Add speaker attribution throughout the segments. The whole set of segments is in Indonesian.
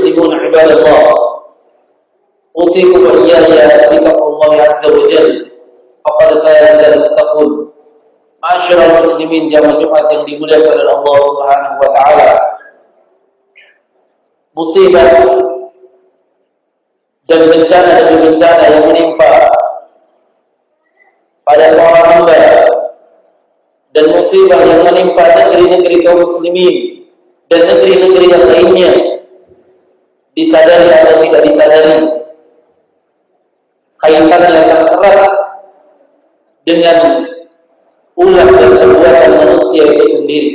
Speaker 1: المسلمون عباد الله أوصيكم وإياي بتقوى الله عز وجل فقد فاز المتقون Masyarakat muslimin jamaah Jumat yang dimuliakan oleh Allah Subhanahu wa taala. Musibah dan bencana demi bencana yang menimpa pada seorang hamba dan musibah yang menimpa negeri-negeri kaum muslimin dan negeri-negeri yang lainnya disadari atau tidak disadari kaitannya sangat erat dengan ulah dan perbuatan manusia itu sendiri.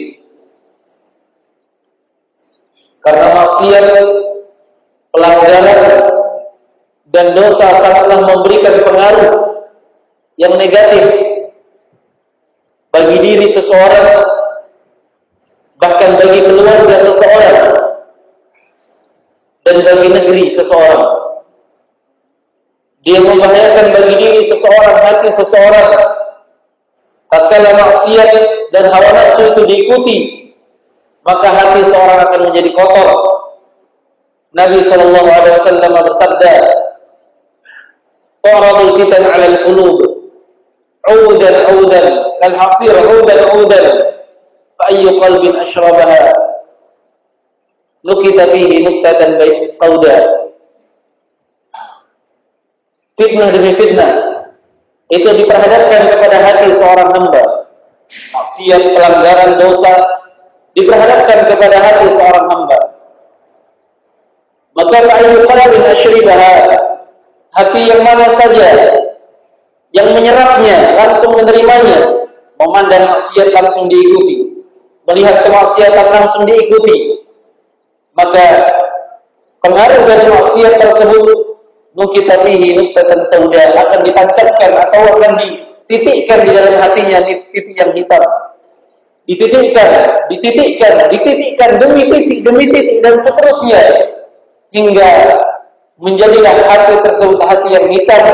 Speaker 1: Karena maksiat, pelanggaran, dan dosa sangatlah memberikan pengaruh yang negatif bagi diri seseorang, bahkan bagi keluarga seseorang, dan bagi negeri seseorang. Dia membahayakan bagi diri seseorang, hati seseorang, tatkala maksiat dan hawa nafsu itu diikuti maka hati seorang akan menjadi kotor. Nabi sallallahu alaihi wasallam bersabda Tu'radul fitan 'ala al-qulub 'udan 'udan kal hasir 'udan 'udan fa ayyu qalbin ashrabaha nukita fihi nuktatan bayt sauda fitnah demi fitnah itu diperhadapkan kepada hati seorang hamba. Maksiat, pelanggaran, dosa diperhadapkan kepada hati seorang hamba. Maka ayu qalbin asyribaha hati yang mana saja yang menyerapnya langsung menerimanya, memandang maksiat langsung diikuti, melihat kemaksiatan langsung diikuti. Maka pengaruh dari maksiat tersebut nukita fihi nuktatan sauda akan ditancapkan atau akan dititikkan di dalam hatinya titik yang hitam. Dititikkan, dititikkan, dititikkan demi titik demi titik dan seterusnya hingga menjadilah hati tersebut hati yang hitam,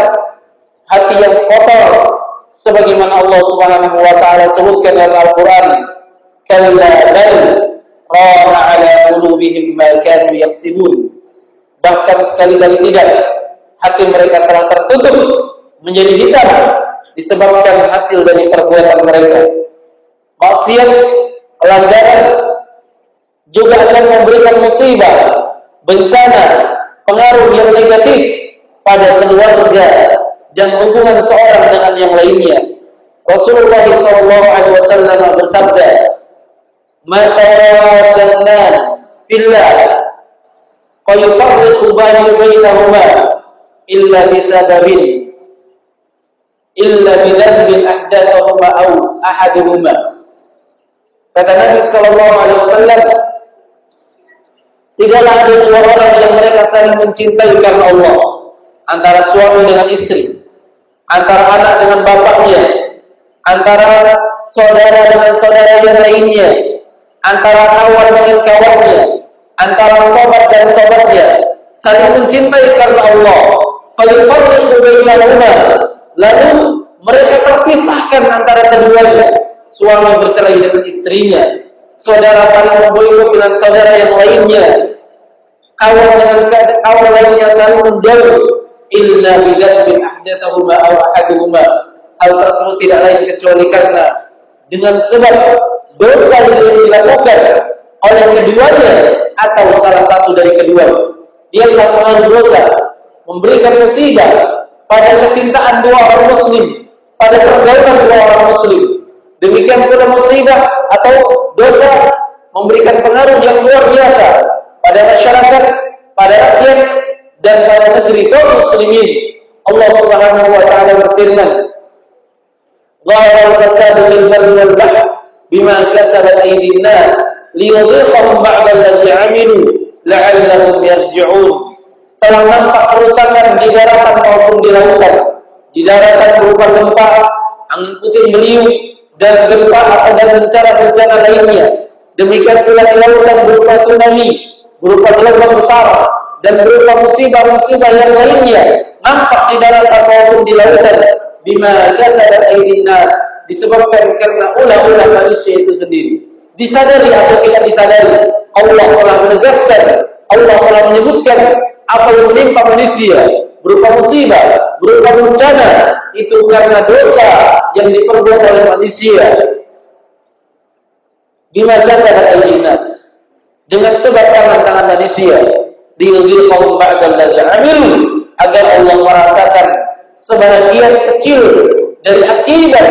Speaker 1: hati yang kotor sebagaimana Allah Subhanahu wa taala sebutkan dalam Al-Qur'an, "Kalla bal rana 'ala qulubihim ma kanu yaksibun." Bahkan sekali-kali tidak hati mereka telah tertutup menjadi hitam disebabkan hasil dari perbuatan mereka. Maksiat, pelanggaran juga akan memberikan musibah, bencana, pengaruh yang negatif pada keluarga dan hubungan seorang dengan yang lainnya. Rasulullah SAW bersabda, "Mata dan fillah, qayufarriqu bainahuma." illa bisababin illa bidzambin ahdathahuma aw ahaduhuma kata Nabi sallallahu alaihi wasallam tidaklah ada dua orang yang mereka saling mencintai karena Allah antara suami dengan istri antara anak dengan bapaknya antara saudara dengan saudara yang lainnya antara kawan dengan kawannya antara sobat dan sobatnya saling mencintai karena Allah. Lalu mereka terpisahkan antara keduanya. Suami bercerai dengan istrinya, saudara saling memboikot dengan saudara yang lainnya, kawan dengan kawan lainnya saling menjauh. Illa bidzambin ahdatsahuma aw ahaduhuma. Hal tersebut tidak lain kecuali karena dengan sebab dosa yang dilakukan oleh keduanya atau salah satu dari keduanya dia melakukan dosa, memberikan musibah pada kecintaan dua orang muslim, pada pergaulan dua orang muslim. Demikian pula musibah atau dosa memberikan pengaruh yang luar biasa pada masyarakat, pada rakyat dan pada negeri kaum muslimin. Allah Subhanahu wa taala berfirman, "Dhahara al-fasadu fil barri wal bahr bima kasabat aydin nas liyudhiqahum ba'da alladhi 'amilu la'allahum yarji'un. Telah nampak kerusakan di daratan maupun di lautan. Di daratan berupa gempa angin puting beliung dan gempa atau dan bencana-bencana lainnya. Demikian pula di lautan berupa tsunami berupa gelombang besar dan berupa musibah-musibah yang lainnya. Nampak di daratan maupun di lautan. Bima kasabat aydin nas disebabkan karena ulah-ulah manusia itu sendiri. Disadari atau tidak disadari Allah telah menegaskan, Allah telah menyebutkan apa yang menimpa manusia berupa musibah, berupa bencana itu karena dosa yang diperbuat oleh manusia. Bima kasabat al-innas dengan sebab tangan-tangan manusia. Kaum ba'dal ladzi amilu. Agar Allah merasakan sebagian kecil dari akibat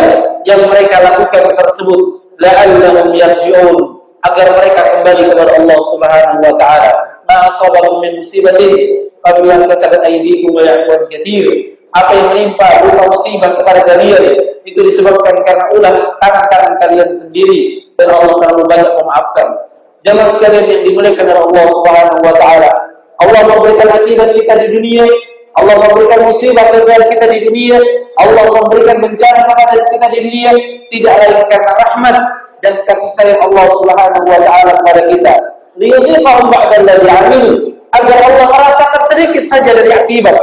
Speaker 1: yang mereka lakukan tersebut la'allahum yarji'un agar mereka kembali kepada Allah Subhanahu wa taala. Ma asabakum min musibatin fabima kasabat aydikum wa ya'fu katsir. Apa yang menimpa berupa musibah kepada kalian itu disebabkan karena ulah tangan-tangan kalian sendiri dan Allah terlalu banyak memaafkan. Jangan sekalian yang dimuliakan oleh Allah Subhanahu wa taala. Allah memberikan akibat kita di dunia, Allah memberikan musibah kepada kita di dunia, Allah memberikan bencana kepada kita di dunia tidak lain karena rahmat dan kasih sayang Allah Subhanahu wa taala kepada kita. Liyudhiqahum ba'da alladhi 'amilu agar Allah merasakan sedikit saja dari akibat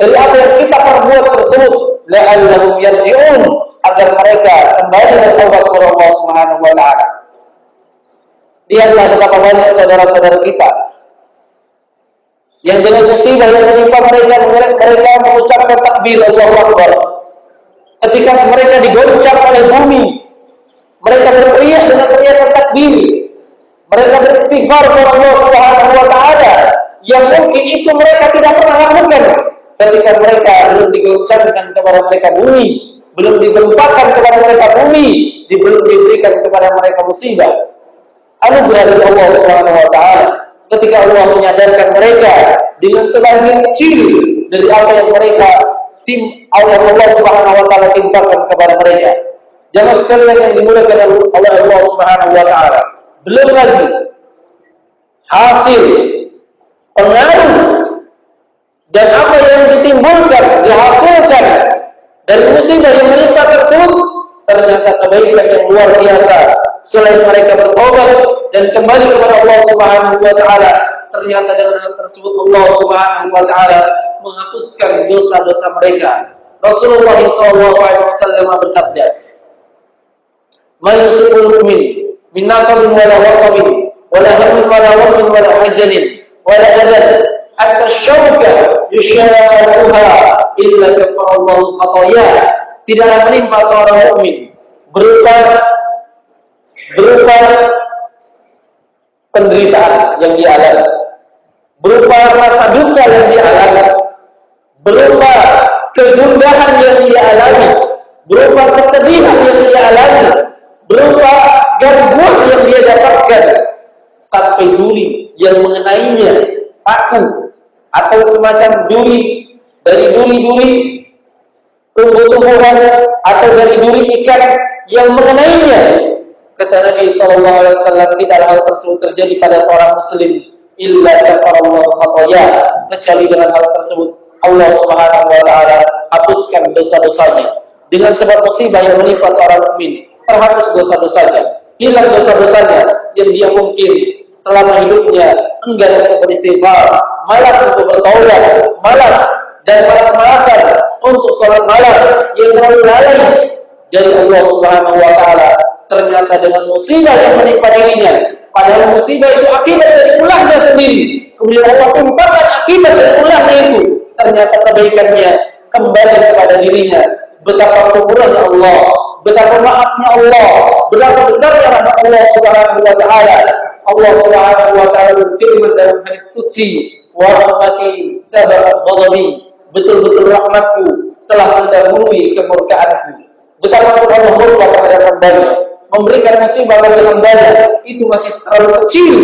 Speaker 1: dari apa yang kita perbuat tersebut la'allahum yarji'un agar mereka kembali bertobat kepada Allah Subhanahu wa taala. Lihatlah betapa banyak saudara-saudara kita yang dengan musibah yang menimpa mereka mereka mengucapkan takbir Allahu Akbar ketika mereka digoncang oleh bumi mereka berteriak dengan teriakan takbir. Mereka beristighfar kepada Allah Subhanahu wa taala yang mungkin itu mereka tidak pernah lakukan ketika mereka belum digoncangkan kepada mereka bumi, belum digempakan kepada mereka bumi, belum diberikan kepada mereka musibah. Anugerah dari Allah Subhanahu wa taala ketika Allah menyadarkan mereka dengan sebagian kecil dari apa yang mereka tim Allah Subhanahu wa taala timpakan kepada mereka. Jangan sekalian yang dimulakan oleh Allah Subhanahu wa taala. Belum lagi hasil pengaruh dan apa yang ditimbulkan, dihasilkan dari musibah yang menimpa tersebut ternyata kebaikan yang luar biasa. Selain mereka bertobat dan kembali kepada Allah Subhanahu wa taala, ternyata dengan hal tersebut Allah Subhanahu wa taala menghapuskan dosa-dosa mereka. Rasulullah SAW bersabda, "Man yusibul mu'min min nasabin wala waqabin wala hammin wala waqmin wala hazanin wala adan hatta syauka yushaquha illa kafara Allah tidaklah menimpa seorang mukmin. Berupa berupa penderitaan yang dialami berupa rasa duka yang dialami berupa kegundahan yang dialami berupa kesedihan yang dialami berupa gangguan yang dia dapatkan. Sampai duri yang mengenainya paku atau semacam duri dari duri-duri tumbuh-tumbuhan atau dari duri ikan yang mengenainya. Kata Nabi Sallallahu Alaihi Wasallam tidak hal tersebut terjadi pada seorang muslim illa Allah khataya. Kecuali dengan hal tersebut Allah Subhanahu wa taala hapuskan dosa-dosanya. Dengan sebab musibah yang menimpa seorang mukmin terhapus dosa-dosanya, hilang dosa-dosanya yang dia mungkin selama hidupnya enggan untuk beristighfar, malas untuk bertaubat, malas dan malas-malasan untuk sholat malam yang selalu lalai dari Allah Subhanahu wa taala. Ternyata dengan musibah yang menimpa dirinya padahal musibah itu akibat dari ulahnya sendiri. Kemudian Allah tumpahkan akibat dari ulahnya itu. Ternyata kebaikannya kembali kepada dirinya. Betapa kemurahan Allah betapa maafnya Allah betapa besarnya rahmat Allah Subhanahu wa taala. Allah Subhanahu wa taala berfirman dalam hadis qudsi wa rahmati ghadabi betul-betul rahmatku telah mendahului kemurkaanku. Betapa Allah murka terhadap hambanya memberikan musibah bagi hambanya itu masih terlalu kecil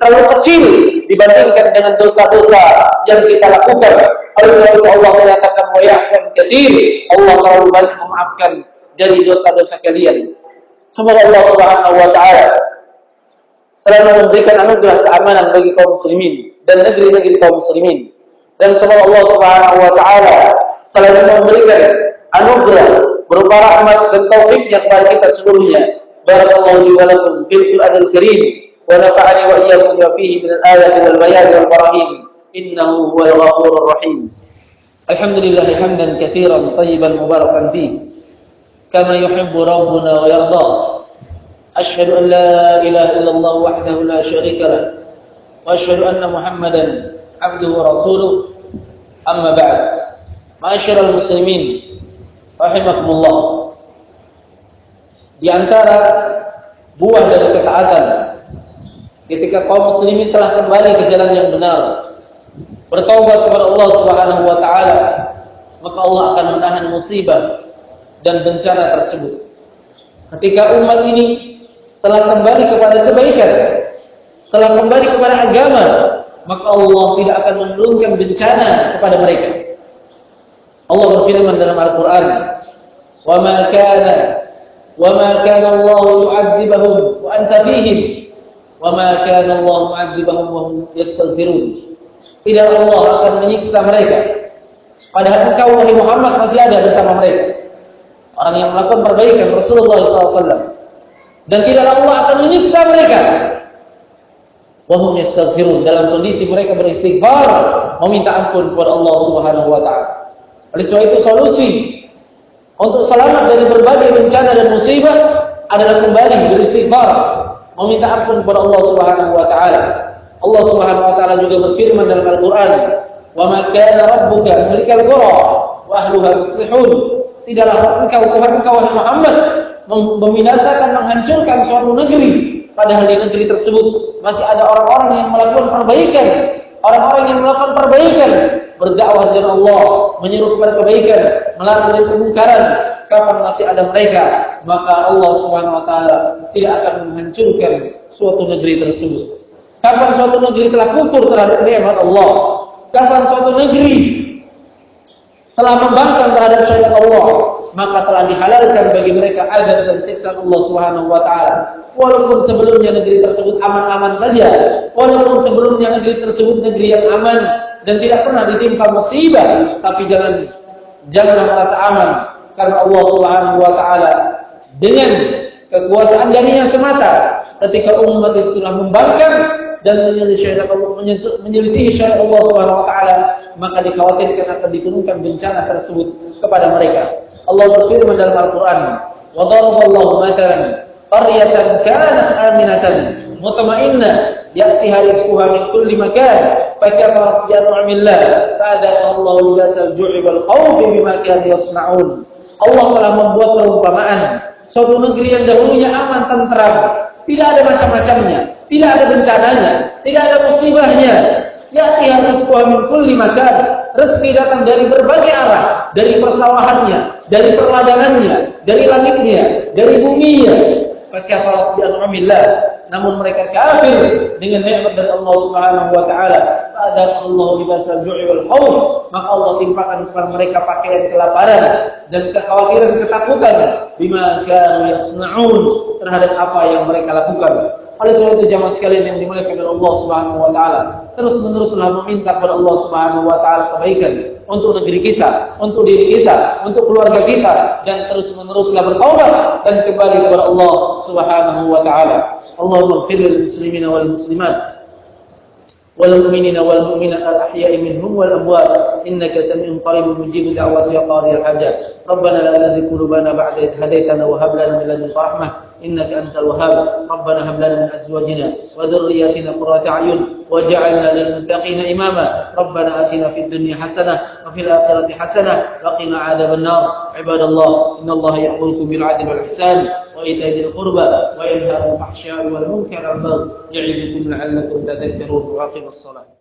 Speaker 1: terlalu kecil dibandingkan dengan dosa-dosa yang kita lakukan. Oleh sebab itu Allah menyatakan wa ya'fan katsir Allah terlalu banyak memaafkan dari dosa-dosa kalian. Semoga Allah Subhanahu wa taala selalu memberikan anugerah keamanan bagi kaum muslimin dan negeri-negeri kaum muslimin dan semoga Allah Subhanahu wa taala selalu memberikan anugerah berupa rahmat dan taufiknya kepada kita seluruhnya. Barakallahu li wa lakum fil Qur'anil Karim wa nafa'ani wa iyyakum bima fihi min al-ayati wal bayan wal barahim. Innahu huwal ghafurur rahim. Alhamdulillah hamdan katsiran tayyiban mubarakan fihi kama yuhibbu rabbuna wa yarda. أشهد أن لا إله إلا الله وحده لا شريك له وأشهد أن محمدا عبده ورسوله أما بعد معاشر المسلمين rahimakumullah di antara buah dari ketaatan ketika kaum muslimin telah kembali ke jalan yang benar bertaubat kepada Allah Subhanahu wa taala maka Allah akan menahan musibah dan bencana tersebut ketika umat ini telah kembali kepada kebaikan telah kembali kepada agama maka Allah tidak akan menurunkan bencana kepada mereka. Allah berfirman dalam Al-Qur'an, "Wa ma kana wa ma kana Allah yu'adzibahum wa anta fihim wa ma kana Allah mu'adzibahum wa hum yastaghfirun." Tidak Allah akan menyiksa mereka. Padahal engkau wahai Muhammad masih ada bersama mereka. Orang yang melakukan perbaikan Rasulullah SAW. Dan tidak Allah akan menyiksa mereka wahum yastaghfirun dalam kondisi mereka beristighfar meminta ampun kepada Allah Subhanahu wa taala. Oleh sebab itu solusi untuk selamat dari berbagai bencana dan musibah adalah kembali beristighfar, meminta ampun kepada Allah Subhanahu wa taala. Allah Subhanahu wa taala juga berfirman dalam Al-Qur'an, "Wa ma kana rabbuka muhlikal qura wa ahluha muslihun." Tidaklah engkau Tuhan engkau Muhammad membinasakan menghancurkan suatu negeri Padahal di negeri tersebut masih ada orang-orang yang melakukan perbaikan. Orang-orang yang melakukan perbaikan. Berdakwah dengan Allah. Menyeru kepada kebaikan. Melarang dari kemungkaran. Kapan masih ada mereka. Maka Allah SWT tidak akan menghancurkan suatu negeri tersebut. Kapan suatu negeri telah kufur terhadap nikmat Allah. Kapan suatu negeri telah membangkang terhadap syariat Allah maka telah dihalalkan bagi mereka azab dan siksa Allah Subhanahu wa taala walaupun sebelumnya negeri tersebut aman-aman saja walaupun sebelumnya negeri tersebut negeri yang aman dan tidak pernah ditimpa musibah tapi jangan janganlah merasa aman karena Allah Subhanahu wa taala dengan kekuasaan darinya semata ketika umat itu telah membangkang dan menyelisihi syariat Allah Subhanahu wa taala maka dikhawatirkan akan diturunkan bencana tersebut kepada mereka. Allah berfirman dalam Al-Qur'an, "Wa daraballahu mathalan qaryatan kanat aminatan mutma'innah ya'tiha rizquha min kulli makan fakafarat bi an'amillah fa'adaka Allah libasal ju'i wal khawfi bima kanu yasna'un." Allah telah membuat perumpamaan suatu negeri yang dahulunya aman tentram, tidak ada macam-macamnya, tidak ada bencananya, tidak ada musibahnya. Ya'ti rizquha min kulli makan. Rezeki datang dari berbagai arah, dari persawahannya, dari perladangannya, dari langitnya, dari buminya. Fakafarat bi an'amillah. Namun mereka kafir dengan nikmat dari Allah Subhanahu wa taala. Fa'adan Allah libasal ju'i wal khawf. Maka Allah timpakan kepada mereka pakaian kelaparan dan kekhawatiran ketakutan bima kanu yasna'un terhadap apa yang mereka lakukan. Oleh sebab itu jamaah sekalian yang dimuliakan oleh Allah Subhanahu wa taala, terus meneruslah meminta kepada Allah Subhanahu wa taala kebaikan untuk negeri kita, untuk diri kita, untuk keluarga kita dan terus meneruslah bertaubat dan kembali kepada Allah Subhanahu wa taala. اللهم اغفر للمسلمين والمسلمات والمؤمنين والمؤمنات الأحياء منهم والأموات إنك سميع قريب مجيب دعوات يا قاضي الحاجات ربنا لا تزغ قلوبنا بعد إذ هديتنا وهب لنا من لدنك رحمة إنك أنت الوهاب. ربنا هب لنا من أزواجنا وذرياتنا قرة أعين واجعلنا للمتقين إماما. ربنا آتنا في الدنيا حسنة وفي الآخرة حسنة وقنا عذاب النار. عباد الله إن الله يأمركم بالعدل والإحسان وإيتاء ذي القربى وينهى عن الفحشاء والمنكر والبغي يعظكم لعلكم تذكرون. وأقيموا الصلاة.